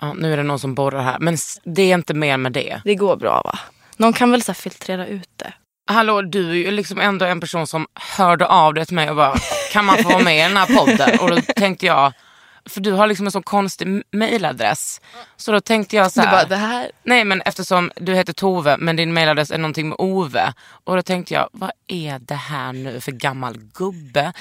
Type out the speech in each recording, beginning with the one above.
Ja, nu är det någon som borrar här, men det är inte mer med det. Det går bra va? Någon kan väl så filtrera ut det? Hallå, du är ju liksom ändå en person som hörde av dig till mig och bara, kan man få vara med i den här podden? Och då tänkte jag, för du har liksom en så konstig mailadress. Så då tänkte jag så Du här, bara, det här... nej men eftersom du heter Tove men din mailadress är någonting med Ove. Och då tänkte jag, vad är det här nu för gammal gubbe?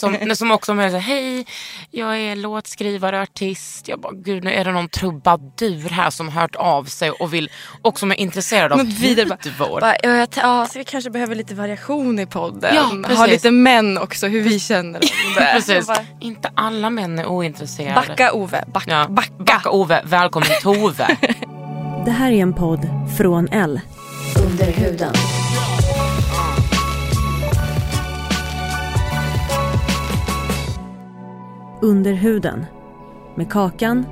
Som, som också med hej, jag är låtskrivare artist. Jag bara, gud nu är det någon trubadur här som hört av sig och vill, och som är intresserad av hudvård. bara, ja, ja, så vi kanske behöver lite variation i podden. Ja, ha lite män också, hur vi känner om det. Precis. Bara, Inte alla män är ointresserade. Backa Ove, backa. Ja. backa. Backa Ove, välkommen Tove. Det här är en podd från L. Under huden. Under huden. Med Kakan.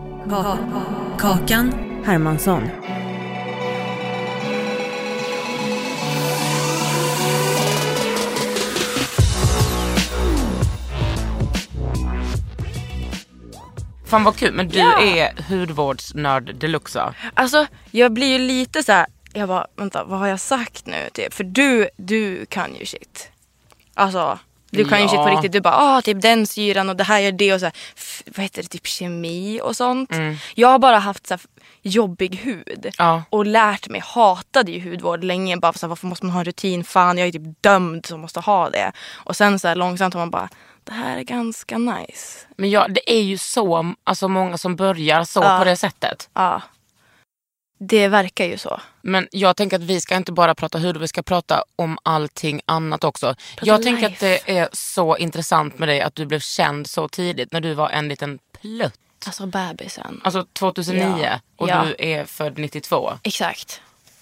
Kakan Hermansson. Fan vad kul, men du Ja. är hudvårdsnörd deluxe? Alltså jag blir ju lite så här. jag bara vänta vad har jag sagt nu? Typ. För du, du kan ju shit. Alltså du kan ju Ja. shit på riktigt. Du bara ah, typ den syran och det här gör det och så här, vad heter det, typ kemi och sånt. Jag har bara haft så här, jobbig hud. Ja. Och lärt mig, hatade ju hudvård länge. Bara så här, varför måste man ha en rutin? Fan jag är typ dömd som måste ha det. Och sen så långsamt har man bara, det här är ganska nice. Men ja, det är ju så alltså, många som börjar så Ja. på det sättet. Ja. Det verkar ju så. Men jag tänker att vi ska inte bara prata hud, vi ska prata om allting annat också. jag tänker att life. det är så intressant med dig att du blev känd så tidigt när du var en liten plutt. Alltså bebisen. Alltså 2009 Ja. och Ja. du är född 92. Exakt.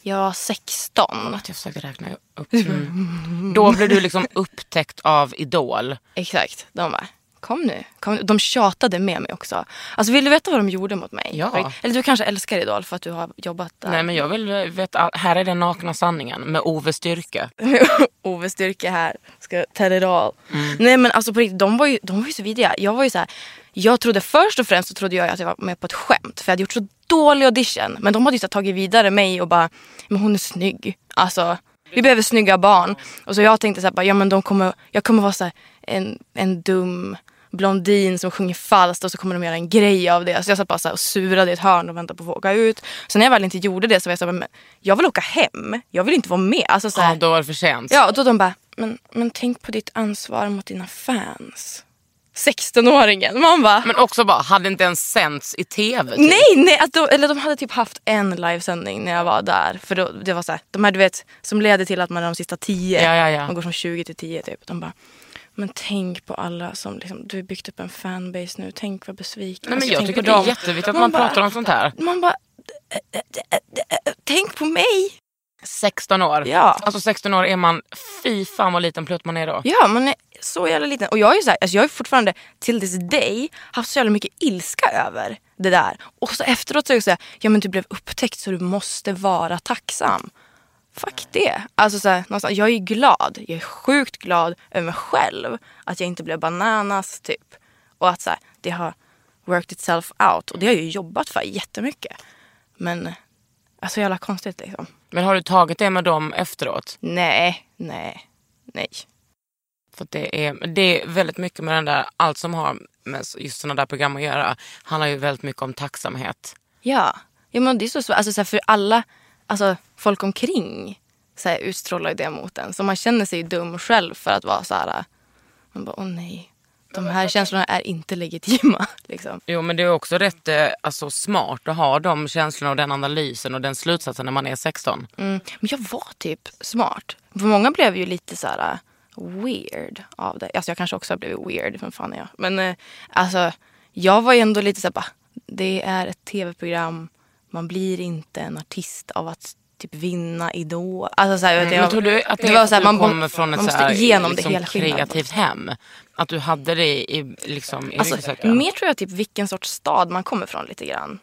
Jag var 16. Att jag försökte räkna upp. Mm. Då blev du liksom upptäckt av Idol. Exakt. De bara, kom nu. Kom nu. De tjatade med mig också. Alltså vill du veta vad de gjorde mot mig? Ja. Eller du kanske älskar Idol för att du har jobbat där. Nej men jag vill veta, all- här är den nakna sanningen med Ove Styrke. Ove Styrke här ska it all. Nej men alltså på riktigt, de var ju, de var ju så vidriga. Jag var ju så här, jag trodde först och främst så trodde jag att jag var med på ett skämt. För jag hade gjort så dålig audition. Men de hade ju så tagit vidare mig och bara, men hon är snygg. Alltså vi behöver snygga barn. Och så jag tänkte så här, bara, ja men de kommer, jag kommer vara så här, en, en dum blondin som sjunger falskt och så kommer de göra en grej av det. Så jag satt bara så och surade i ett hörn och väntade på att få åka ut. Sen när jag väl inte gjorde det så var jag så här, men jag vill åka hem. Jag vill inte vara med. Alltså, så här, Ja, då var det för sent. Ja, och då de bara, men, men tänk på ditt ansvar mot dina fans. 16-åringen. Man bara, Men också bara, hade inte ens sänts i tv. Typ. nej, nej. Att de, eller de hade typ haft en livesändning när jag var där. För då, det var så här, de här du vet, som leder till att man är de sista tio. Ja, ja, ja. Man går från 20 till 10 typ. De bara, men tänk på alla som liksom, du har byggt upp en fanbase nu. Tänk vad besviken. Nej, men Alltså, jag tänk tycker det är jätteviktigt att Man man bara- pratar om sånt här. Man bara, "Ä- ä- ä- ä- ä- tänk på mig. 16 år. Ja. Alltså 16 år är man, fy fan vad liten plutt man är då. Ja, man är så jävla liten. Och jag är, så här, alltså jag är fortfarande till this day haft så jävla mycket ilska över det där. Och så efteråt så är jag så här, ja men du blev upptäckt så du måste vara tacksam. Fuck det. Alltså så här, jag är glad. Jag är sjukt glad över mig själv. Att jag inte blev bananas typ. Och att så här, det har worked itself out. Och det har jag ju jobbat för jättemycket. Men alltså jävla konstigt liksom. Men har du tagit det med dem efteråt? Nej, nej, nej. För det, är, det är väldigt mycket med den där, allt som har med just sådana där program att göra handlar ju väldigt mycket om tacksamhet. Ja, ja men det är så svårt. Alltså, så här, för alla, alltså folk omkring så här, utstrålar ju det mot en. Så man känner sig dum själv för att vara så här. Man bara, åh nej. De här känslorna är inte legitima. Liksom. Jo men det är också rätt eh, alltså, smart att ha de känslorna och den analysen och den slutsatsen när man är 16. Mm. Men jag var typ smart. För många blev ju lite så här uh, weird av det. Alltså jag kanske också har blivit weird, vem fan är jag? Men eh, alltså jag var ju ändå lite så här bara, det är ett tv-program. Man blir inte en artist av att typ vinna Idol. Alltså så här, vet jag, Men tror du att det, var att så här, man, kommer från ett så här, måste igenom liksom, det hela kreativt hem? Att du hade det i, liksom, i Alltså, ryggsäcken? mer tror jag typ vilken sorts stad man kommer från lite grann.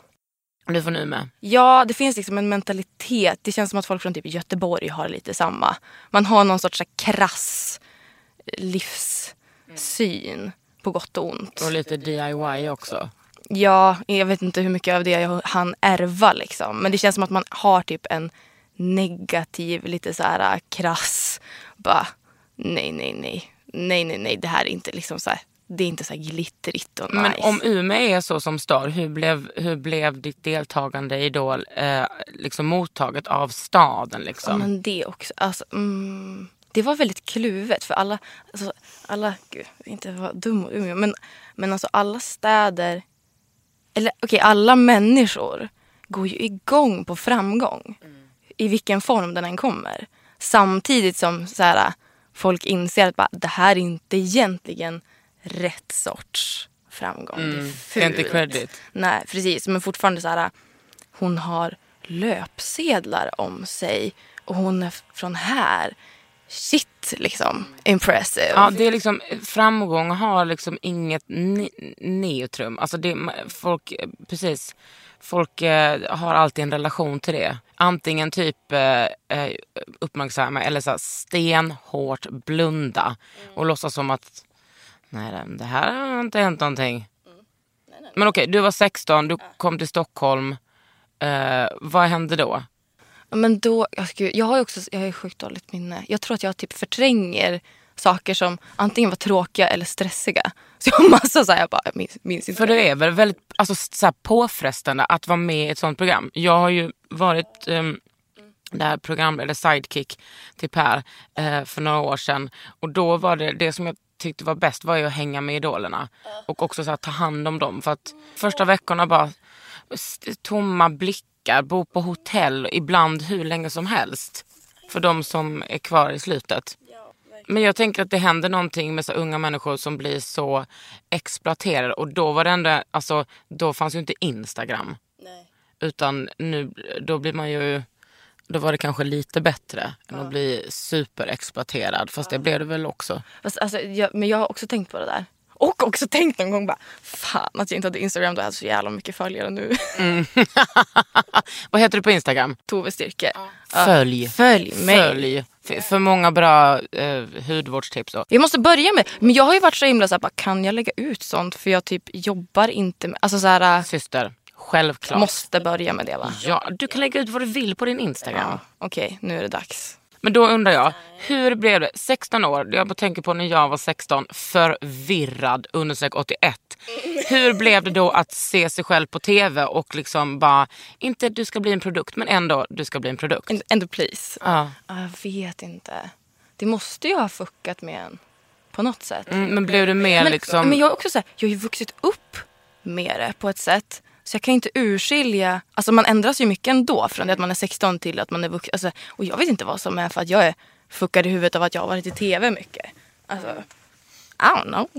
Du får nu med. Ja, det finns liksom en mentalitet. Det känns som att folk från typ Göteborg har lite samma. Man har någon sorts så här krass livssyn på gott och ont. Och lite DIY också. Ja, jag vet inte hur mycket av det jag han ärva liksom. Men det känns som att man har typ en negativ, lite så här krass, bara nej, nej, nej. Nej, nej, nej, det här är inte liksom så här, det är inte så här glittrigt och nice. Men om Umeå är så som stad, hur blev, hur blev ditt deltagande i Idol eh, liksom mottaget av staden? Ja, Liksom? men det också. Alltså, mm, det var väldigt kluvet för alla, alltså, alla, gud, inte vara dum mot Umeå, men, men alltså alla städer, eller okej, alla människor går ju igång på framgång. I vilken form den än kommer. Samtidigt som så här, folk inser att bara, det här är inte egentligen rätt sorts framgång. Det är Mm, det är inte fult. credit. Nej, precis. Men fortfarande så här, hon har löpsedlar om sig och hon är från här. Shit, liksom. Impressive. Ja, det är liksom, framgång har liksom inget ne- neutrum. Alltså det, folk, precis, folk eh, har alltid en relation till det. Antingen typ eh, eh, uppmärksamma eller så här stenhårt blunda och låtsas som att nej, det- här har inte hänt någonting. Men okej, du var 16, du kom till Stockholm. Eh, vad hände då? Men då, jag, skulle, jag har ju också jag har ju sjukt dåligt minne. Jag tror att jag typ förtränger saker som antingen var tråkiga eller stressiga. Så jag har massa så här, jag bara, jag minns, minns inte. För det är väl väldigt alltså, så här, påfrestande att vara med i ett sånt program. Jag har ju varit um, där program, eller sidekick till Per eh, för några år sedan. Och då var det, det som jag tyckte var bäst var ju att hänga med idolerna. Och också så här, ta hand om dem. För att första veckorna bara tomma blickar, bo på hotell, ibland hur länge som helst. För de som är kvar i slutet. Men jag tänker att det händer någonting med så unga människor som blir så exploaterade. Och då var det ändå, alltså då fanns ju inte Instagram. Utan nu, då blir man ju, då var det kanske lite bättre än att bli superexploaterad. Fast det blev det väl också. Alltså, jag, men jag har också tänkt på det där. Och också tänkt någon gång bara, fan att jag inte hade Instagram, då hade jag så jävla mycket följare nu. Vad heter du på Instagram? Tove Styrke. Följ. Följ mig. Följ. För, för många bra eh, hudvårdstips. Och. Jag måste börja med, men jag har ju varit så himla såhär, bara, kan jag lägga ut sånt? För jag typ jobbar inte med, alltså såhär, Syster, självklart. måste börja med det va? Ja, du kan lägga ut vad du vill på din Instagram. Ja, Okej, nu är det dags. Men då undrar jag, hur blev det? 16 år, jag tänker på när jag var 16, förvirrad, undersök 81. Hur blev det då att se sig själv på tv och liksom bara, inte du ska bli en produkt, men ändå du ska bli en produkt? And please. Ja. Ja, Jag vet inte. Det måste ju ha fuckat med en. På något sätt. Mm, men blev du mer men, liksom... men jag är också så här, jag har ju vuxit upp med det på ett sätt. Så jag kan inte urskilja, alltså man ändras ju mycket ändå från det att man är 16 till att man är vuxen. Alltså, och jag vet inte vad som är för att jag är fuckad i huvudet av att jag har varit i tv mycket. Alltså, I don't know.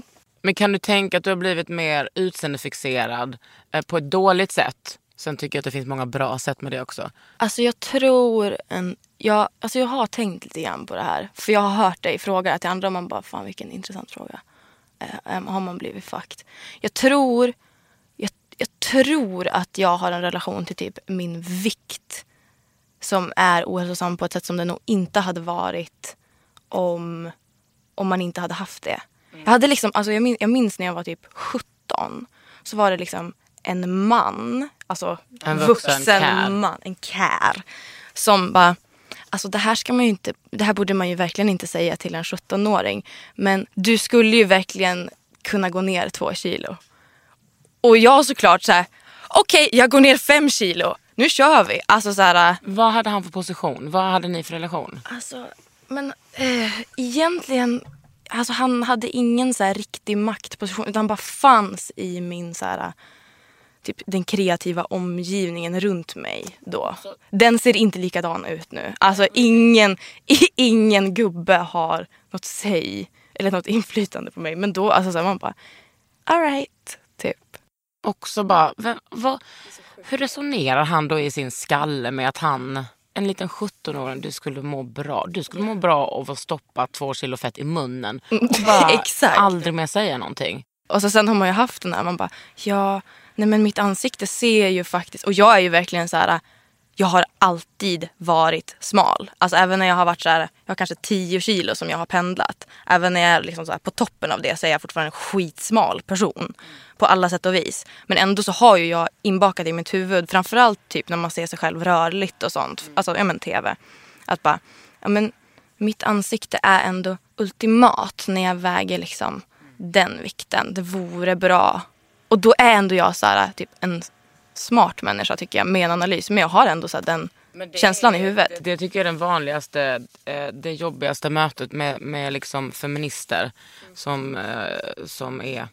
Men kan du tänka att du har blivit mer utseendefixerad eh, på ett dåligt sätt? Sen tycker jag att det finns många bra sätt med det också. Alltså jag tror en, jag, alltså jag har tänkt lite grann på det här. För jag har hört dig fråga till andra och man bara, fan vilken intressant fråga. Eh, har man blivit fucked? Jag tror, jag, tror att jag har en relation till typ min vikt. Som är ohälsosam på ett sätt som det nog inte hade varit om, om man inte hade haft det. Jag, hade liksom, alltså jag, minns, jag minns när jag var typ 17. Så var det liksom en man, alltså En vuxen kär. man, en kär. Som bara, alltså det här ska man ju inte, det här borde man ju verkligen inte säga till en 17-åring. Men du skulle ju verkligen kunna gå ner två kilo. Och jag såklart så här, okej jag går ner fem kilo, nu kör vi. Alltså så här, Vad hade han för position? Vad hade ni för relation? Alltså, men eh, egentligen, alltså han hade ingen så här riktig maktposition utan han bara fanns i min så här, typ den kreativa omgivningen runt mig då. Den ser inte likadan ut nu. Alltså ingen, ingen gubbe har något säg eller något inflytande på mig. Men då, alltså så här, man bara, alright. Också bara, vem, vad, hur resonerar han då i sin skalle med att han, en liten 17-åring, du skulle må bra. Du skulle må bra av att stoppa två kilo fett i munnen och bara Exakt. aldrig mer säga någonting. Och så sen har man ju haft den här, man bara, ja, nej men mitt ansikte ser ju faktiskt, och jag är ju verkligen så här, jag har alltid varit smal. Alltså även när jag har varit så här, jag har kanske 10 kilo som jag har pendlat. Även när jag är liksom så här, på toppen av det så är jag fortfarande en skitsmal person. På alla sätt och vis. Men ändå så har ju jag inbakat i mitt huvud, framförallt typ när man ser sig själv rörligt och sånt. Alltså ja men tv. Att bara, ja men mitt ansikte är ändå ultimat när jag väger liksom den vikten. Det vore bra. Och då är ändå jag så här, typ en smart människa tycker jag med en analys. Men jag har ändå så här, den känslan i huvudet. Det, det tycker jag är den vanligaste, eh, det jobbigaste mötet med, med liksom feminister som, eh, som är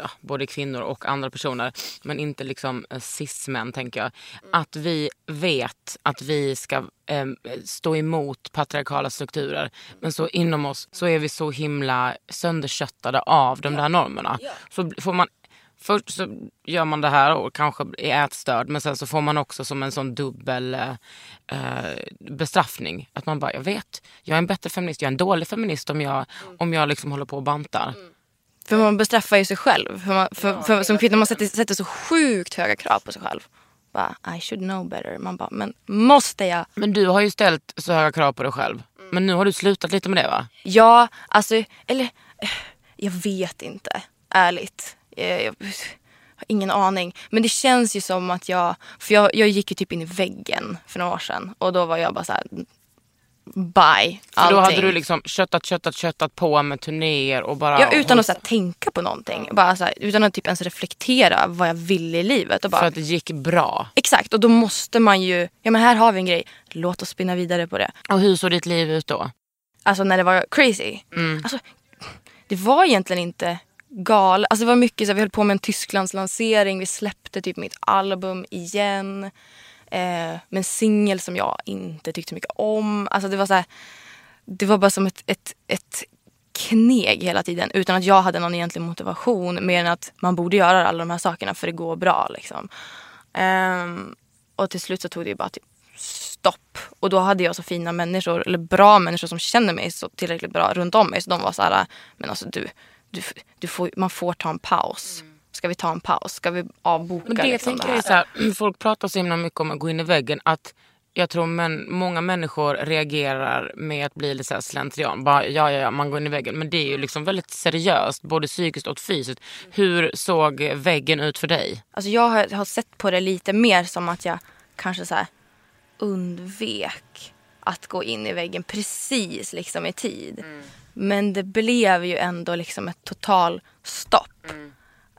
ja, både kvinnor och andra personer, men inte liksom eh, cis-män tänker jag. Att vi vet att vi ska eh, stå emot patriarkala strukturer, men så inom oss så är vi så himla sönderköttade av de där normerna. Så får man Först så gör man det här och kanske är ätstörd men sen så får man också som en sån dubbel eh, eh, bestraffning. Att man bara, jag vet, jag är en bättre feminist, jag är en dålig feminist om jag, om jag liksom håller på och bantar. För man bestraffar ju sig själv. För man, för, för, som kvinna man sätter, sätter så sjukt höga krav på sig själv. Bara, I should know better. Man bara, men måste jag? Men du har ju ställt så höga krav på dig själv. Men nu har du slutat lite med det va? Ja, alltså, eller jag vet inte. Ärligt. Eh, Jag, har ingen aning. Men det känns ju som att jag, för jag, jag gick ju typ in i väggen för några år sedan. Och då var jag bara så här, bye. För Allting. då hade du liksom köttat, köttat, köttat på med turnéer och bara... Ja, utan att så här, tänka på någonting. Bara, så här, utan att typ ens reflektera vad jag ville i livet. Och bara, För att det gick bra. Exakt, och då måste man ju, ja men här har vi en grej, låt oss spinna vidare på det. Och hur såg ditt liv ut då? Alltså när det var crazy. Alltså, det var egentligen inte galet. Alltså det var mycket så här, vi höll på med en Tysklandslansering, vi släppte typ mitt album igen. Eh, med en singel som jag inte tyckte så mycket om. Alltså det var så här, det var bara som ett, ett, ett kneg hela tiden utan att jag hade någon egentlig motivation mer än att man borde göra alla de här sakerna för det går bra. Liksom. Ehm, och till slut så tog det ju bara typ stopp. Och då hade jag så fina människor, eller bra människor som känner mig så tillräckligt bra runt om mig. Så de var så här, men alltså du, du, du får, man får ta en paus. Ska vi ta en paus? Ska vi avboka Men det liksom, tänker jag är så här, folk pratar så himla mycket om att gå in i väggen. Att jag tror men, många människor reagerar med att bli lite så här slentrian. Bara, ja, ja, ja, man går in i väggen. Men det är ju liksom väldigt seriöst, både psykiskt och fysiskt. Hur såg väggen ut för dig? Alltså jag har, har sett på det lite mer som att jag kanske så här undvek att gå in i väggen precis liksom i tid. Men det blev ju ändå liksom ett total stopp.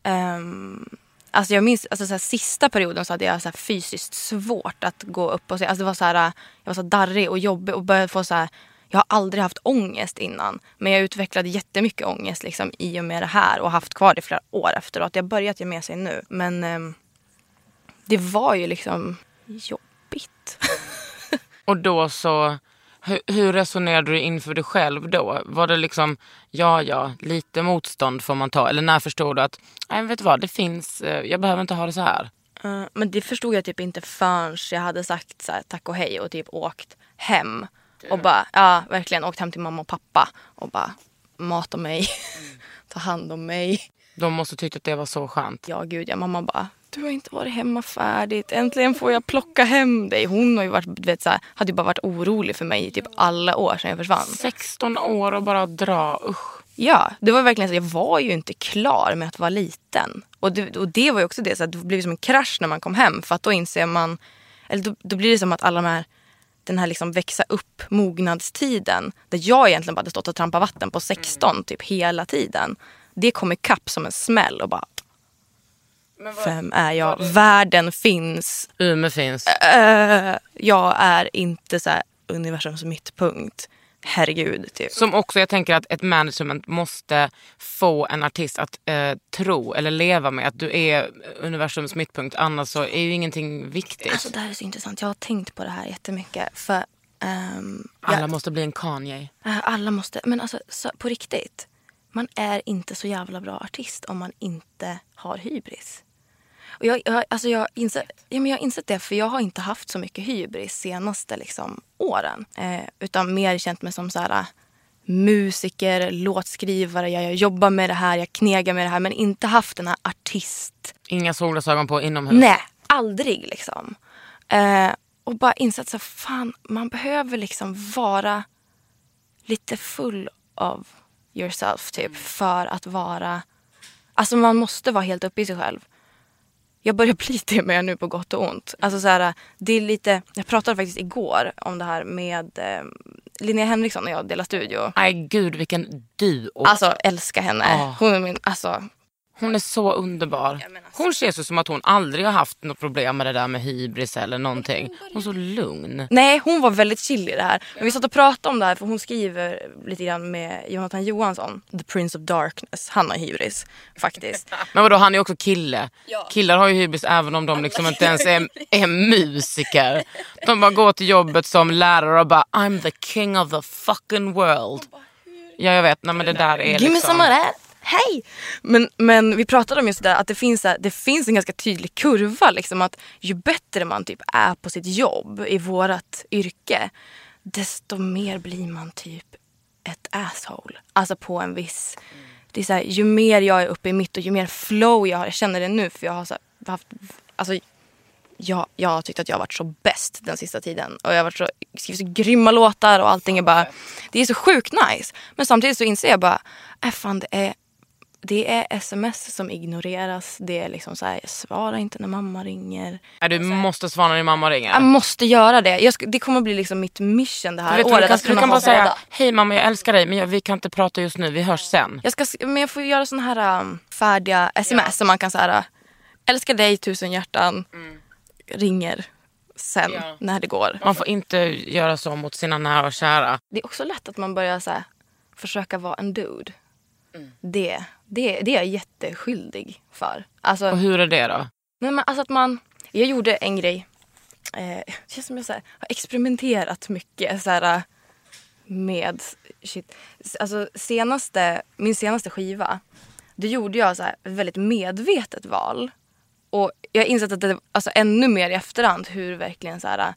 Ehm, alltså jag minns alltså så här, sista perioden så hade jag så här fysiskt svårt att gå upp och se. Alltså det var så här, jag var så darrig och jobbig och började få så här jag har aldrig haft ångest innan. Men jag utvecklade jättemycket ångest liksom, i och med det här och haft kvar det i flera år efteråt. Jag har börjat ge med sig nu. Men um, det var ju liksom jobbigt. Och då så, hur, hur resonerade du inför dig själv då? Var det liksom, ja ja, lite motstånd får man ta? Eller när förstod du att, nej vet du vad, det finns, eh, jag behöver inte ha det så här. Eh, men det förstod jag typ inte förrän jag hade sagt så här, tack och hej och typ åkt hem. Och bara, ja verkligen åkt hem till mamma och pappa och bara mata mig, ta hand om mig. De måste tyckt att det var så skönt. Ja gud ja, mamma bara, du har inte varit hemma färdigt, äntligen får jag plocka hem dig. Hon har ju varit, vet, så här, hade ju bara varit orolig för mig i typ alla år sedan jag försvann. 16 år och bara dra, usch. Ja, det var verkligen så. Jag var ju inte klar med att vara liten. Och det, och det var ju också det, så att det blev som en krasch när man kom hem. För att då inser man, eller då, då blir det som att alla de här den här liksom växa upp mognadstiden där jag egentligen bara hade stått och trampat vatten på 16 typ hela tiden. Det kom ikapp som en smäll och bara vem är jag? Världen finns. Umeå finns. Äh, jag är inte så här universums mittpunkt. Herregud. Typ. Som också jag tänker att ett management måste få en artist att eh, tro eller leva med att du är universums mittpunkt. Annars så är ju ingenting viktigt. Alltså, det här är så intressant. Jag har tänkt på det här jättemycket. För, ehm, Alla jag- måste bli en Kanye. Äh, Alla måste, men alltså så, på riktigt. Man är inte så jävla bra artist om man inte har hybris. Och jag, jag, alltså jag, insett, ja, men jag har insett det för jag har inte haft så mycket hybris senaste liksom, åren. Eh, utan mer känt mig som så här, musiker, låtskrivare. Jag, jag jobbar med det här, jag knegar med det här. Men inte haft den här artist Inga solglasögon på inomhus. Nej, aldrig liksom. Eh, och bara insett så fan, man behöver liksom vara lite full av yourself typ för att vara... Alltså man måste vara helt uppe i sig själv. Jag börjar bli det med nu på gott och ont. Alltså så här, det är lite, jag pratade faktiskt igår om det här med eh, Linnea Henriksson och jag delar studio. Nej gud vilken duo. Alltså älskar henne. Ah. Hon är min, alltså Hon är så underbar. Hon känns ju som att hon aldrig har haft något problem med det där med hybris eller någonting. Hon är så lugn. Nej, hon var väldigt chill i det här. Men vi satt och pratade om det här för hon skriver lite grann med Jonathan Johansson. The Prince of Darkness. Han har hybris faktiskt. Men vadå han är också kille. Killar har ju hybris även om de liksom inte ens är, är musiker. De bara går till jobbet som lärare och bara I'm the king of the fucking world. Ja jag vet, nej men det där är Give me liksom... some of that. Hej! Men, men vi pratade om just det där att det finns, här- det finns en ganska tydlig kurva. Liksom, att ju bättre man typ är på sitt jobb i vårat yrke desto mer blir man typ ett asshole. Alltså på en viss... Det är så här, ju mer jag är uppe i mitt och ju mer flow jag har, jag känner det nu för jag har så här, haft, alltså jag, jag har tyckt att jag har varit så bäst den sista tiden. Och jag har varit så, skrivit så grymma låtar och allting är bara... Det är så sjukt nice. Men samtidigt så inser jag bara, äh fan det är, det är sms som ignoreras. Det är liksom så här, jag svarar inte när mamma ringer. Nej, du måste svara när mamma ringer. Jag måste göra det. Ska, det kommer bli liksom mitt mission det Du här vet, du året. kan, att du kan bara säga hej mamma jag älskar dig men jag, vi kan inte prata just nu, vi hörs sen. Jag ska, men jag får göra såna här um, färdiga sms som man kan säga älskar dig tusen hjärtan. Ringer sen Ja. när det går. Man får inte göra så mot sina nära och kära. Det är också lätt att man börjar så här, försöka vara en dude. Mm. Det, det, det är jag jätteskyldig för. Alltså, Och hur är det då? nej, men alltså att man, jag gjorde en grej. Eh, känns som jag så här, har experimenterat mycket så här, med shit. Alltså, senaste, min senaste skiva. Då gjorde jag så här, ett väldigt medvetet val. Och jag har insett att det alltså ännu mer i efterhand hur verkligen så här,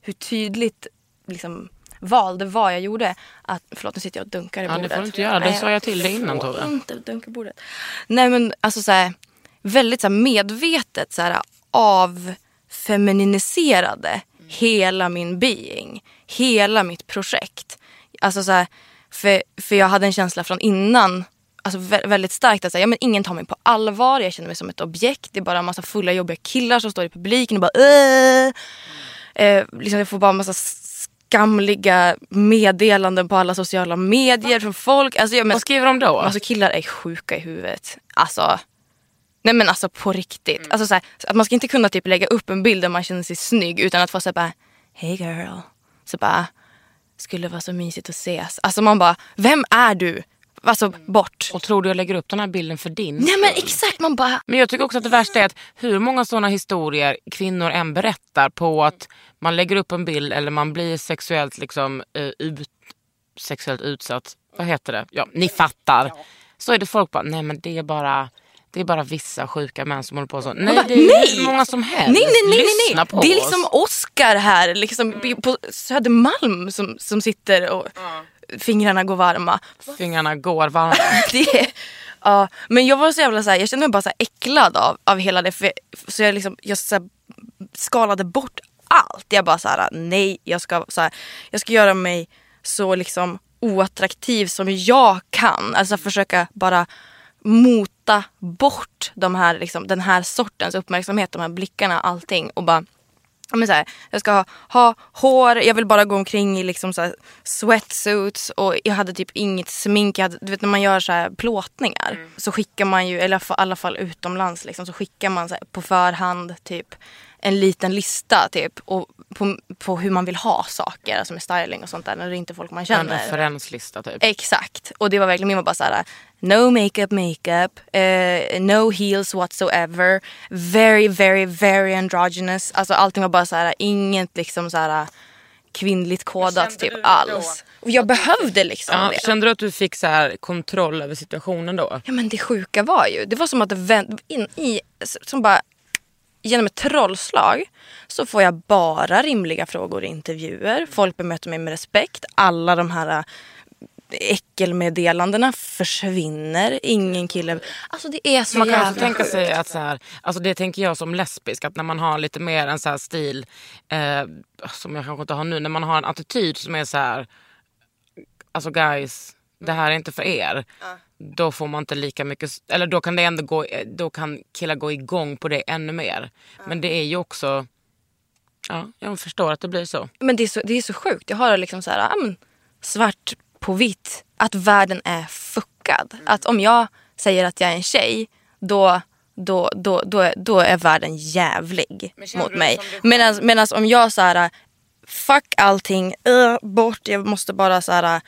hur tydligt liksom, val det var jag gjorde. Att, förlåt nu siter jag och dunkar i Ja, det bordet. får du inte göra. Det sa jag till dig innan, Tove. inte dunka bordet. Nej men alltså så här, väldigt så här, medvetet så här, avfemininiserade hela min being. Hela mitt projekt. Alltså så här, för, för jag hade en känsla från innan Alltså vä- väldigt starkt att säga, ja, men ingen tar mig på allvar, jag känner mig som ett objekt. Det är bara en massa fulla jobbiga killar som står i publiken och bara äh. eh, liksom Jag får bara en massa skamliga meddelanden på alla sociala medier från folk. Alltså, ja, men, Vad skriver de då? Alltså killar är sjuka i huvudet. Alltså, nej men alltså på riktigt. Alltså, så här, att man ska inte kunna typ lägga upp en bild där man känner sig snygg utan att få säga bara Hey girl. Så bara, skulle vara så mysigt att ses. Alltså man bara, vem är du? Alltså bort. Och tror du jag lägger upp den här bilden för din Nej men exakt, man bara, Men jag tycker också att det värsta är att hur många sådana historier kvinnor än berättar på att man lägger upp en bild eller man blir sexuellt liksom eh, ut, sexuellt utsatt. Vad heter det? Ja, ni fattar. Så är det folk bara, nej men det är bara det är bara vissa sjuka män som håller på så. Nej, bara, det är nej! hur många som helst. nej nej nej nej. Lyssna nej. på Det är liksom Oscar här liksom, på Södermalm som, som sitter och fingrarna går varma. Fingrarna går varma. det, ja, men jag var så jävla så här, jag kände mig bara så äcklad av, av hela det. För, så jag, liksom, jag så här, skalade bort allt. Jag bara så här, nej, jag ska, så här, jag ska göra mig så liksom oattraktiv som jag kan. Alltså försöka bara mota bort de här, liksom, den här sortens uppmärksamhet, de här blickarna, allting. Och bara men så här, jag ska ha, ha hår, jag vill bara gå omkring i liksom så här sweatsuits och jag hade typ inget smink. Jag hade, du vet när man gör så här plåtningar så skickar man ju, eller i alla fall utomlands liksom, så skickar man så här, på förhand typ en liten lista typ och på, på hur man vill ha saker, alltså med styling och sånt där när det är inte är folk man En känner. referenslista typ. Exakt. Och det var verkligen min var bara såhär no makeup makeup, eh, no heels whatsoever, very very very androgynous. Alltså allting var bara såhär inget liksom såhär kvinnligt kodat typ alls. Och jag behövde liksom Ja, det. kände du att du fick så här kontroll över situationen då? Ja men det sjuka var ju, det var som att det vände in i, som bara genom ett trollslag så får jag bara rimliga frågor i intervjuer. Folk bemöter mig med respekt. Alla de här äckelmeddelandena försvinner. Ingen kille... Alltså det är så Man kan jävla också tänka sig att så här, alltså det tänker jag som lesbisk, att när man har lite mer en så här stil, eh, som jag kanske inte har nu, när man har en attityd som är så här, alltså guys, det här är inte för er. Då får man inte lika mycket, eller då kan det ändå gå, då kan killar gå igång på det ännu mer. Men det är ju också, ja, jag förstår att det blir så. Men det är så, det är så sjukt. Jag har liksom så här, svart på vitt. Att världen är fuckad. Att om jag säger att jag är en tjej, då, då, då, då, är, då är världen jävlig mot mig. som dig själv? Medan, medan om jag så här, fuck allting, uh, bort, jag måste bara så här,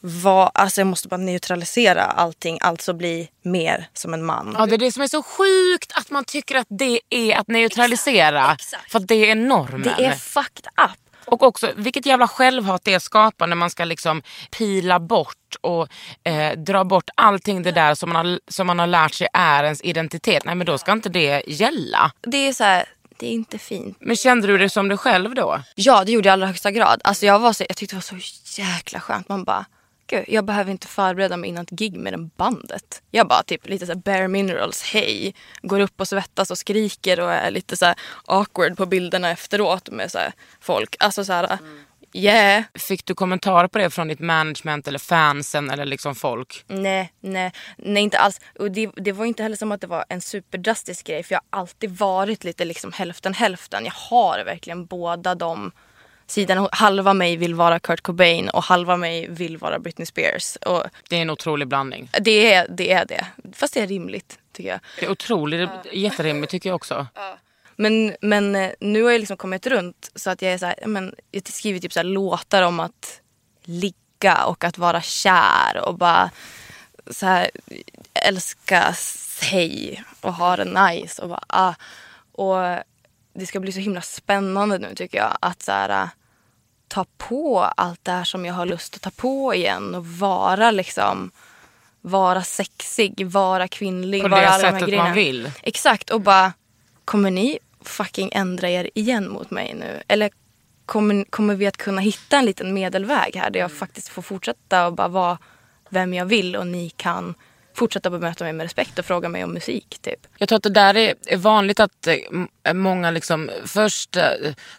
va, alltså jag måste bara neutralisera allting, alltså bli mer som en man. Ja, det är det som är så sjukt att man tycker att det är att neutralisera. exakt. För att det är normen. Det är fucked up. Och också vilket jävla självhat det skapar när man ska liksom pila bort och eh, dra bort allting det där som man, har, som man har lärt sig är ens identitet. Nej men då ska inte det gälla. Det är så här, det är inte fint. Men kände du det som dig själv då? Ja det gjorde jag i allra högsta grad. Alltså jag, var så, jag tyckte det var så jäkla skönt. Man bara, gud jag behöver inte förbereda mig innan ett gig med den bandet. Jag bara typ lite så här bare minerals, hej. Går upp och svettas och skriker och är lite så här awkward på bilderna efteråt med så här folk. Alltså så här, yeah. Fick du kommentarer på det från ditt management eller fansen eller liksom folk? Nej, nej, nej inte alls. Och det, det var inte heller som att det var en superdrastisk grej för jag har alltid varit lite liksom hälften hälften. Jag har verkligen båda de sidorna. Halva mig vill vara Kurt Cobain och halva mig vill vara Britney Spears. Och Det är en otrolig blandning. det är det. Är det. Fast det är rimligt tycker jag. Det är otroligt, jätterimligt tycker jag också. Men, men eh, nu har jag liksom kommit runt så att jag är så här, men, jag skriver typ så här låtar om att ligga och att vara kär och bara så här älska sig och ha det nice och bara ah. Och det ska bli så himla spännande nu tycker jag att så här ta på allt det här som jag har lust att ta på igen och vara liksom vara sexig, vara kvinnlig, På vara det de här sättet grejerna. man vill. Exakt och bara kommer ni fucking ändra er igen mot mig nu? Eller kommer, kommer vi att kunna hitta en liten medelväg här där jag faktiskt får fortsätta och bara vara vem jag vill och ni kan fortsätta bemöta mig med respekt och fråga mig om musik typ. Jag tror att det där är, vanligt att eh, många liksom först eh,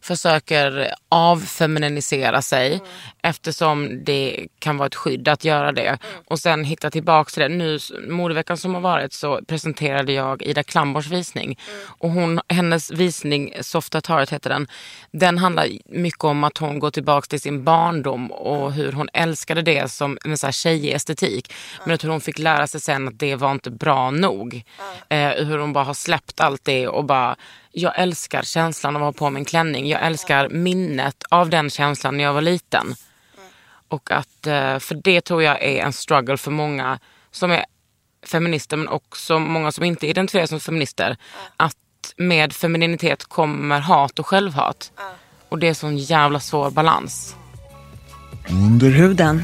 försöker avfeminisera sig eftersom det kan vara ett skydd att göra det och sen hitta tillbaka till det. Nu modeveckan som har varit så presenterade jag Ida Klambors visning och hon, hennes visning Soft Heart heter den. Den handlar mycket om att hon går tillbaka till sin barndom och hur hon älskade det som en så här tjejig estetik. Men jag tror hon fick lära sig sen att det var inte bra nog. Eh, hur hon bara har släppt allt det och bara jag älskar känslan av att ha på mig en klänning. Jag älskar minnet av den känslan när jag var liten. Och att, eh, för det tror jag är en struggle för många som är feminister men också många som inte identifierar sig som feminister. Att med femininitet kommer hat och självhat. Och det är sån jävla svår balans. Under huden.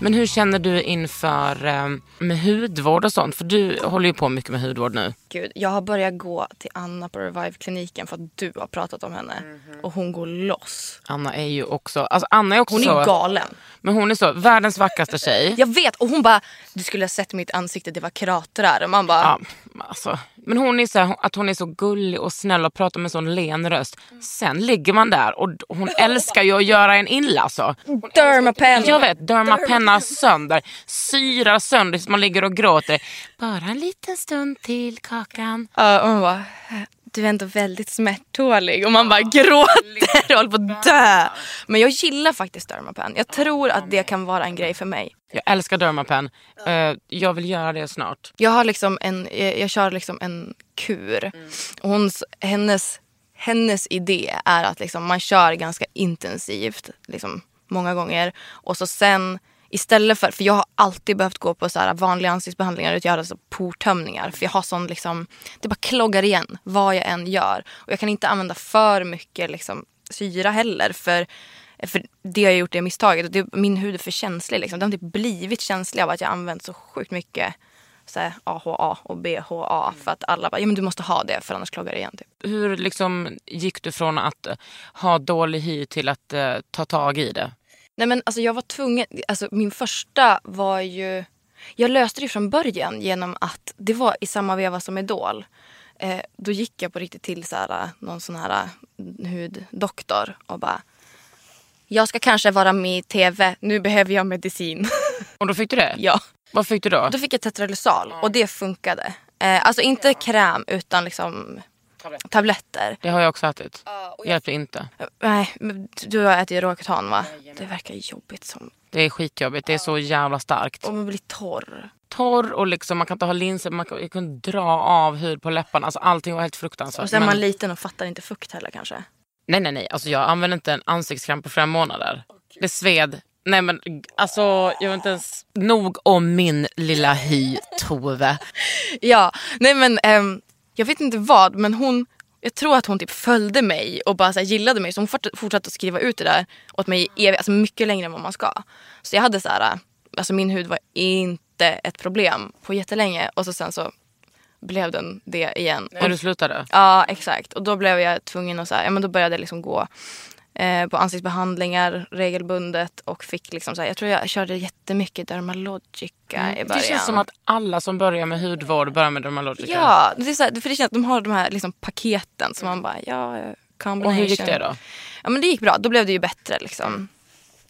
Men hur känner du inför eh, med hudvård och sånt? För du håller ju på mycket med hudvård nu. Gud, jag har börjat gå till Anna på Revive-kliniken för att du har pratat om henne. Och hon går loss. Anna är ju också, alltså Anna är också Hon så, är galen. Men hon är så, världens vackraste tjej. Jag vet och hon bara, du skulle ha sett mitt ansikte, det var kratrar. Och man bara, Ja, alltså. Men hon är så här, att hon är så gullig och snäll och pratar med sån len röst. Sen ligger man där och hon älskar ju att göra en illa alltså. Dermapen. Jag vet, Dermapenna sönder, syrar sönder så man ligger och gråter. Bara en liten stund till Kakan. Ja, och man bara, du är ändå väldigt smärttålig. Och man bara gråter och håller på att dö. Men jag gillar faktiskt Dermapen. Jag tror att det kan vara en grej för mig. Jag älskar Dermapen. Eh, jag vill göra det snart. Jag har liksom en, jag, jag kör liksom en kur. Och hon, hennes, hennes idé är att liksom man kör ganska intensivt. Liksom, många gånger. Och så sen istället för, för jag har alltid behövt gå på så här vanliga ansiktsbehandlingar och göra så portömningar. För jag har sån liksom, det bara kloggar igen vad jag än gör. Och jag kan inte använda för mycket liksom, syra heller. För för det har jag gjort det misstaget. Och det, min hud är för känslig. Liksom. Den har typ blivit känslig av att jag använt så sjukt mycket så här, AHA och BHA. För att alla bara, ja men du måste ha det för annars kloggar det igen. Typ. Hur liksom gick du från att eh, ha dålig hy till att eh, ta tag i det? Nej men alltså jag var tvungen, alltså min första var ju, jag löste det från början genom att det var i samma veva som Idol. Eh, då gick jag på riktigt till så här, någon sån här huddoktor och bara jag ska kanske vara med i tv, nu behöver jag medicin. Och då fick du det? ja. Vad fick du då? Då fick jag tetralysal och det funkade. Eh, alltså inte kräm utan liksom tabletter. Det har jag också ätit. Hjälpte inte. Nej, men du har ätit Roacutan va? Det verkar jobbigt som... Det är skitjobbigt. Det är så jävla starkt. Och man blir torr. Torr och liksom, man kan inte ha linser. Man kan, jag kunde dra av hud på läpparna. Alltså, allting var helt fruktansvärt. Och sen är Men- man liten och fattar inte fukt heller kanske. Nej, nej, nej. Alltså, jag använde inte en ansiktskräm på flera månader. Det sved. Nej men alltså jag vet inte ens nog om min lilla hy Tove. Ja, nej men ehm, jag vet inte vad men hon jag tror att hon typ följde mig och bara så gillade mig så hon fort- fortsatte att skriva ut det där åt mig i evigt, alltså mycket längre än vad man ska. Så jag hade så här, alltså min hud var inte ett problem på jättelänge och så sen så blev den det igen. När du slutade. Ja exakt och då blev jag tvungen att så här, ja men då började jag liksom gå eh, på ansiktsbehandlingar regelbundet och fick liksom så här, jag tror jag körde jättemycket Dermalogica i början. Mm. Det känns som att alla som börjar med hudvård börjar med Dermalogica. Ja, det är så här, för det känns att de har de här liksom paketen som man bara, ja, combination. Och hur gick det då? Ja men det gick bra, då blev det ju bättre liksom.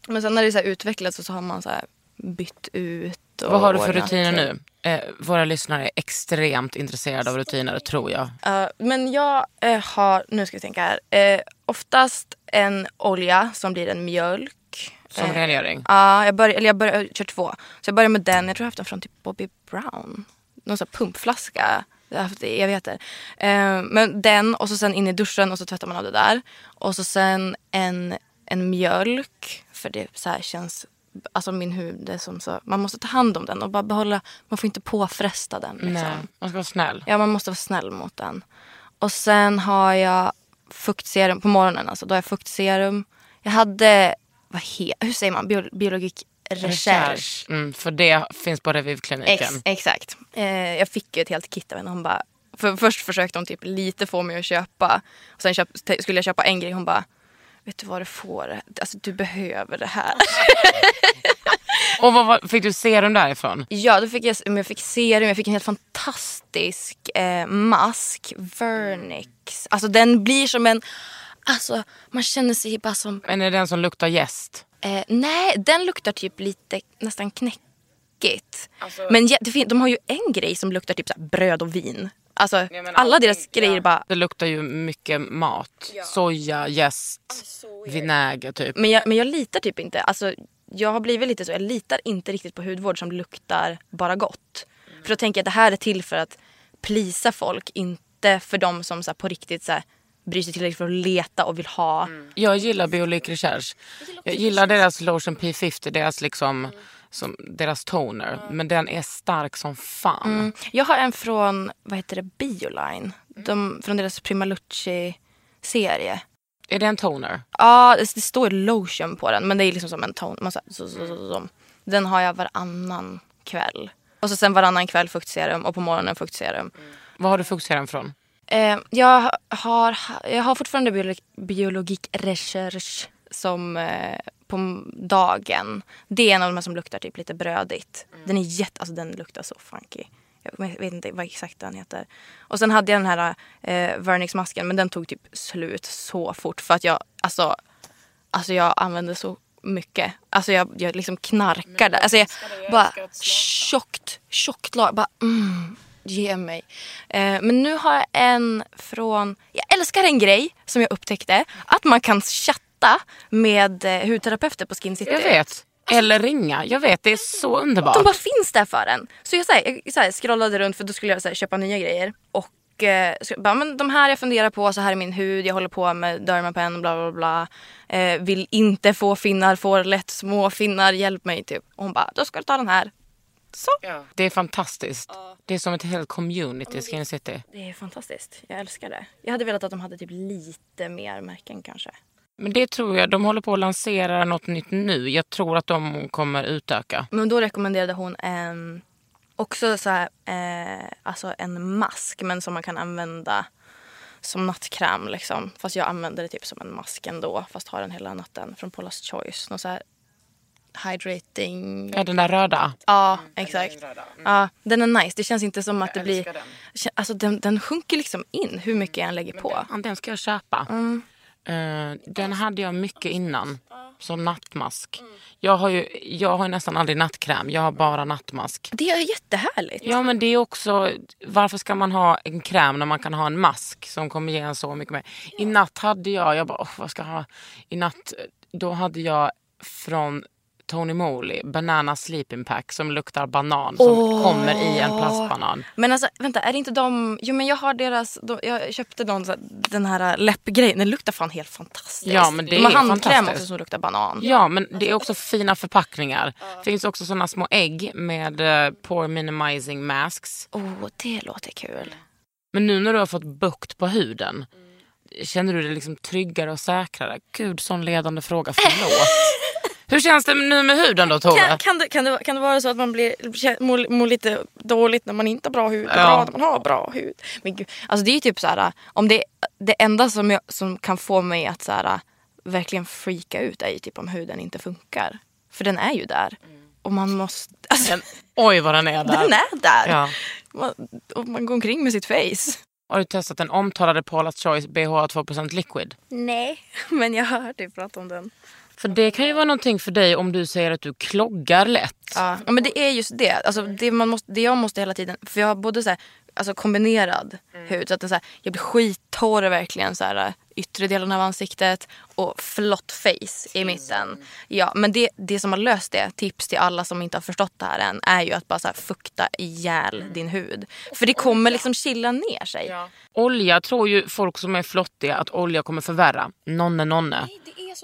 Men sen när det så utvecklats så har man så bytt ut. Och Vad har du för rutiner nu? Eh, våra lyssnare är extremt intresserade av rutiner tror jag. Eh, men jag eh, har, nu ska vi tänka här, eh, oftast en olja som blir en mjölk. Som Eh, rengöring. Ja, jag, börjar, eller jag, börjar, jag kör två. Så jag börjar med den, jag tror jag haft den från typ Bobby Brown. Någon sån här pumpflaska. Jag har haft det i evigheter. Men den och så sen in i duschen och så tvättar man av det där. Och så sen en, en mjölk. För det så känns, alltså min hud är som så, man måste ta hand om den och bara behålla, man får inte påfresta den. Liksom. Nej, man ska vara snäll. Ja, man måste vara snäll mot den. Och sen har jag fuktserum på morgonen. Alltså, då har jag fuktserum. Jag hade, vad he, hur säger man, Bio, biologik recherche. Mm, för det finns på Revivkliniken. Ex, exakt. Eh, jag fick ju ett helt kit av henne. Hon bara, för först försökte hon typ lite få mig att köpa. Och sen köp, skulle jag köpa en grej. Hon bara, vet du vad du får? Alltså du behöver det här. Och vad, var- fick du serum därifrån? Ja, då fick jag, jag fick serum, jag fick en helt fantastisk eh, mask. Vernix. Alltså den blir som en... Alltså man känner sig bara som... Men är det den som luktar jäst? Eh, nej, den luktar typ lite nästan knäckigt. men ja, det fin- de har ju en grej som luktar typ så bröd och vin. Alltså alla deras grejer bara... Det luktar ju mycket mat. Soja, jäst, vinäger typ. Men jag, men jag litar typ inte. Alltså, jag har blivit lite så, jag litar inte riktigt på hudvård som luktar bara gott. För då tänker jag att det här är till för att plisa folk, inte för de som så här, på riktigt så här, bryr sig tillräckligt för att leta och vill ha. Jag gillar Biolique Recherche. Jag gillar deras lotion P50, deras liksom som deras toner. Men den är stark som fan. Mm. Jag har en från, vad heter det, Bioline. De, från deras Primalucci-serie. Är det en toner? Ja, det, det står lotion på den men det är liksom som en ton. Man, så, så, så, så, så. Den har jag varannan kväll. Och så sen varannan kväll fuktserum och på morgonen fuktserum. Vad har du fuktserum från? Eh, jag, har, jag har fortfarande biolog, biologik recherche som eh, på dagen. Det är en av de här som luktar typ lite brödigt. Den är jätte, alltså den luktar så funky. Jag vet inte vad exakt den heter. Och sen hade jag den här eh, Vernix-masken men den tog typ slut så fort för att jag, alltså, alltså jag använde så mycket. Alltså jag, jag liksom knarkade. Alltså jag bara tjockt, tjockt lag. Bara mm, ge mig. Eh, men nu har jag en från, jag älskar en grej som jag upptäckte. Att man kan chatta med eh, hudterapeuter på Skin City. Jag vet. Eller ringa. Jag vet, det är så underbart. De bara finns där för en. Så jag, så här, jag så här, scrollade runt för då skulle jag så här, köpa nya grejer. Och eh, så, bara, men de här jag funderar på, så här är min hud, jag håller på med Dermapen, bla bla bla. Eh, vill inte få finnar, får lätt små finnar, hjälp mig typ. Och hon bara, då ska du ta den här. Så. Det är fantastiskt. Det är som ett helt community i Skin City. Det är fantastiskt. Jag älskar det. Jag hade velat att de hade typ lite mer märken kanske. Men det tror jag, de håller på att lansera något nytt nu. Jag tror att de kommer utöka. Men då rekommenderade hon en, också så här, eh, alltså en mask men som man kan använda som nattkräm liksom. Fast jag använder det typ som en mask ändå fast har den hela natten från Paula's Choice. Någon så här hydrating. Ja, den där röda. Ja, exakt. Ja, den är nice. Det känns inte som att det blir... Kä- Alltså den, den sjunker liksom in hur mycket jag än lägger på. Ja, Den ska jag köpa. Mm. Eh, den hade jag mycket innan. Som nattmask. Jag har ju jag har nästan aldrig nattkräm. Jag har bara nattmask. Det är jättehärligt. Ja men det är också, varför ska man ha en kräm när man kan ha en mask som kommer ge en så mycket mer. I natt hade jag, jag bara oh, vad ska jag ha? I natt, då hade jag från Tony Moly, Banana Sleeping Pack som luktar banan som kommer i en plastbanan. Men alltså vänta, är det inte de... Jo men jag har deras... De, jag köpte någon, här- den här läppgrejen. Den luktar fan helt fantastiskt. Ja, men det de har handkräm också som luktar banan. Ja men det är också fina förpackningar. Det finns också sådana små ägg med uh, pore minimizing masks. Åh, det låter kul. Men nu när du har fått bukt på huden, känner du dig liksom tryggare och säkrare? Gud, sån ledande fråga. Förlåt. Hur känns det nu med huden då Tove? Kan, kan, det, kan, det, kan det vara så att man blir, mår, mår lite dåligt när man inte har bra hud och Ja. bra när man har bra hud? Men gud, alltså det är ju typ så här, om det, det enda som, jag, som kan få mig att så här, verkligen freaka ut är ju typ om huden inte funkar. För den är ju där. Och man måste... Alltså, Den, oj vad den är där. den är där! Ja. Man, och man går omkring med sitt face. Har du testat den omtalade Paula's Choice BH 2% liquid? Nej, men jag har hört dig prata om den. För det kan ju vara någonting för dig om du säger att du kloggar lätt. Ja, men det är just det. Alltså, det, man måste, det jag måste hela tiden, för jag har både så här, alltså kombinerad hud, så att det, så här, jag blir skittorr verkligen så här, yttre delen av ansiktet och flott face i mitten. Ja, men det, det som har löst det, tips till alla som inte har förstått det här än, är ju att bara så här, fukta ihjäl din hud. För det kommer liksom chilla ner sig. Olja tror ju folk som är flottiga att olja kommer förvärra. Nonne nonne.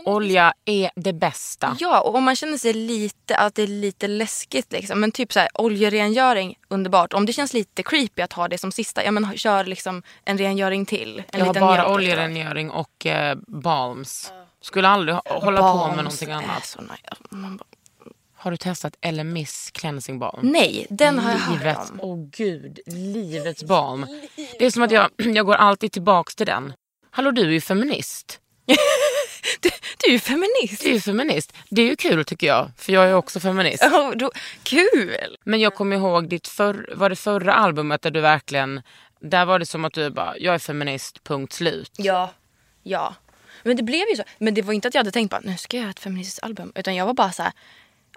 Olja är det bästa. Ja, och om man känner sig lite, att det är lite läskigt liksom. Men typ så här, oljerengöring, underbart. Om det känns lite creepy att ha det som sista, ja men kör liksom en rengöring till. En Jag har bara mjölk- oljerengöring och eh, balms. Skulle aldrig hålla på med Balms någonting annat. Har du testat LMIS cleansing balm? Nej, den har jag hört om. åh gud, livets balm. Det är som att jag, jag går alltid tillbaks till den. Hallå du är ju feminist. Du, du är ju feminist. Du är ju feminist. Det är ju kul tycker jag, för jag är också feminist. Oh, då, kul! Men jag kommer ihåg ditt för, var det förra albumet där du verkligen, där var det som att du bara, jag är feminist, punkt slut. Ja, ja. Men det blev ju så. Men det var inte att jag hade tänkt bara, nu ska jag göra ett feministiskt album. Utan jag var bara så här,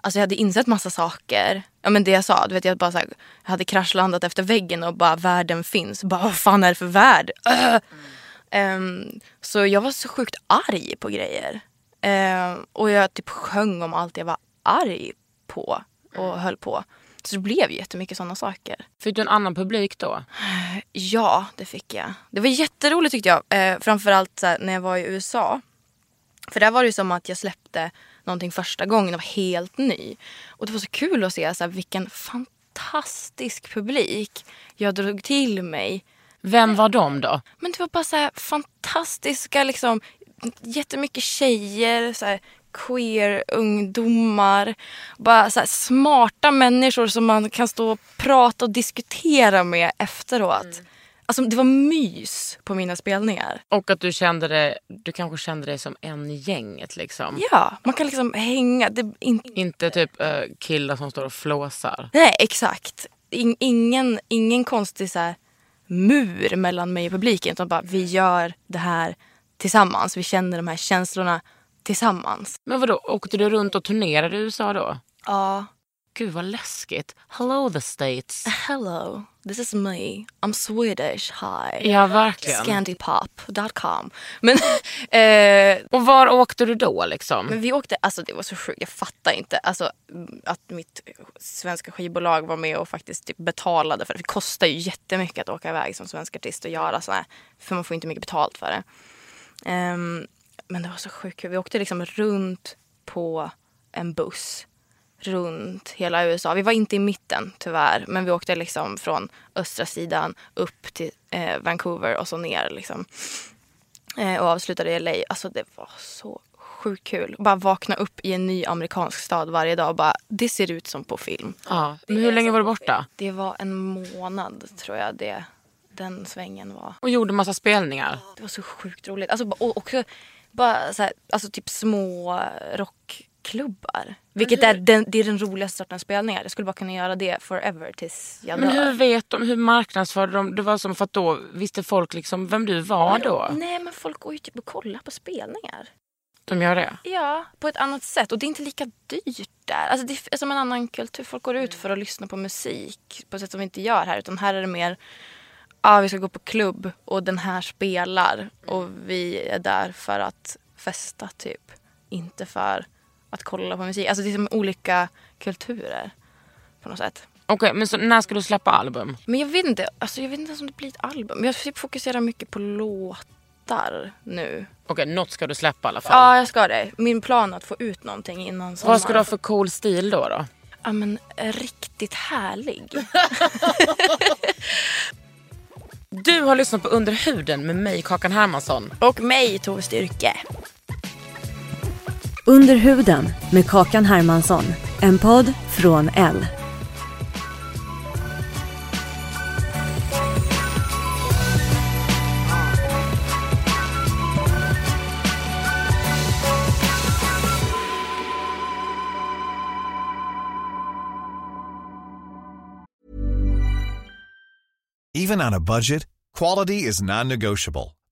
alltså jag hade insett massa saker. Ja men det jag sa, du vet jag bara så här, jag hade kraschlandat efter väggen och bara världen finns. Bara vad fan är det för värld? Öh! Ehm, så jag var så sjukt arg på grejer. Ehm, och jag typ sjöng om allt jag var arg på och höll på. Så det blev jättemycket sådana saker. Fick du en annan publik då? Ja, det fick jag. Det var jätteroligt tyckte jag. Eh, framförallt här, när jag var i USA. För där var det ju som att jag släppte någonting första gången och var helt ny. Och det var så kul att se så här, vilken fantastisk publik jag drog till mig. Vem var de då? Men det var bara så här fantastiska, liksom, jättemycket tjejer, så här, queer ungdomar. Bara så smarta människor som man kan stå och prata och diskutera med efteråt. Alltså det var mys på mina spelningar. Och att du kände det, du kanske kände dig som en i gänget liksom. Ja, man kan liksom hänga. Det, in, Inte typ uh, killar som står och flåsar. nej, exakt. In, ingen, ingen konstig så här, mur mellan mig och publiken. Utan bara vi gör det här tillsammans. Vi känner de här känslorna tillsammans. Men vadå, åkte du runt och turnerade i USA då? Ja. Gud vad läskigt. Hello the states. Hello, this is me. I'm Swedish. Hi. Ja verkligen. Scandipop.com. Men, eh, Och var åkte du då liksom? men vi åkte, alltså det var så sjukt, jag fattar inte. Alltså att mitt svenska skivbolag var med och faktiskt typ betalade för det. Det kostar ju jättemycket att åka iväg som svensk artist och göra sådär. För man får inte mycket betalt för det. Ehm, men det var så sjukt. Vi åkte liksom runt på en buss. Runt hela USA. Vi var inte i mitten tyvärr. Men vi åkte liksom från östra sidan upp till eh, Vancouver och så ner liksom. Eh, och avslutade i LA. Alltså det var så sjukt kul. Bara vakna upp i en ny amerikansk stad varje dag och bara det ser ut som på film. Ja. Men hur länge var du borta? Det var en månad tror jag det, den svängen var. Och gjorde massa spelningar? Det var så sjukt roligt. Alltså, och också bara så här, alltså typ små rockklubbar. Vilket är den, det är den roligaste sortens spelningar. Jag skulle bara kunna göra det forever tills jag Men dör. hur vet de, hur marknadsförde de? Det var som för att då visste folk liksom vem du var då? Nej men folk går ju typ och kollar på spelningar. De gör det? Ja, på ett annat sätt. Och det är inte lika dyrt där. Alltså det är som en annan kultur. Folk går ut för att lyssna på musik på ett sätt som vi inte gör här. Utan här är det mer, ja vi ska gå på klubb och den här spelar. Och vi är där för att festa typ. Inte för att kolla på musik. Alltså det är som olika kulturer på något sätt. Okej, men så när ska du släppa album? Men jag vet inte, alltså jag vet inte ens om det blir ett album. Jag typ fokuserar mycket på låtar nu. Okej, något ska du släppa i alla fall. Ja, jag ska det. Min plan är att få ut någonting innan sommaren. Vad ska du ha för cool stil då? då? Ja men riktigt härlig. Du har lyssnat på Under huden med mig, Kakan Hermansson. Och mig Tove Styrke. Under huden med Kakan Hermansson. En podd från L. Even on a budget, quality is non-negotiable.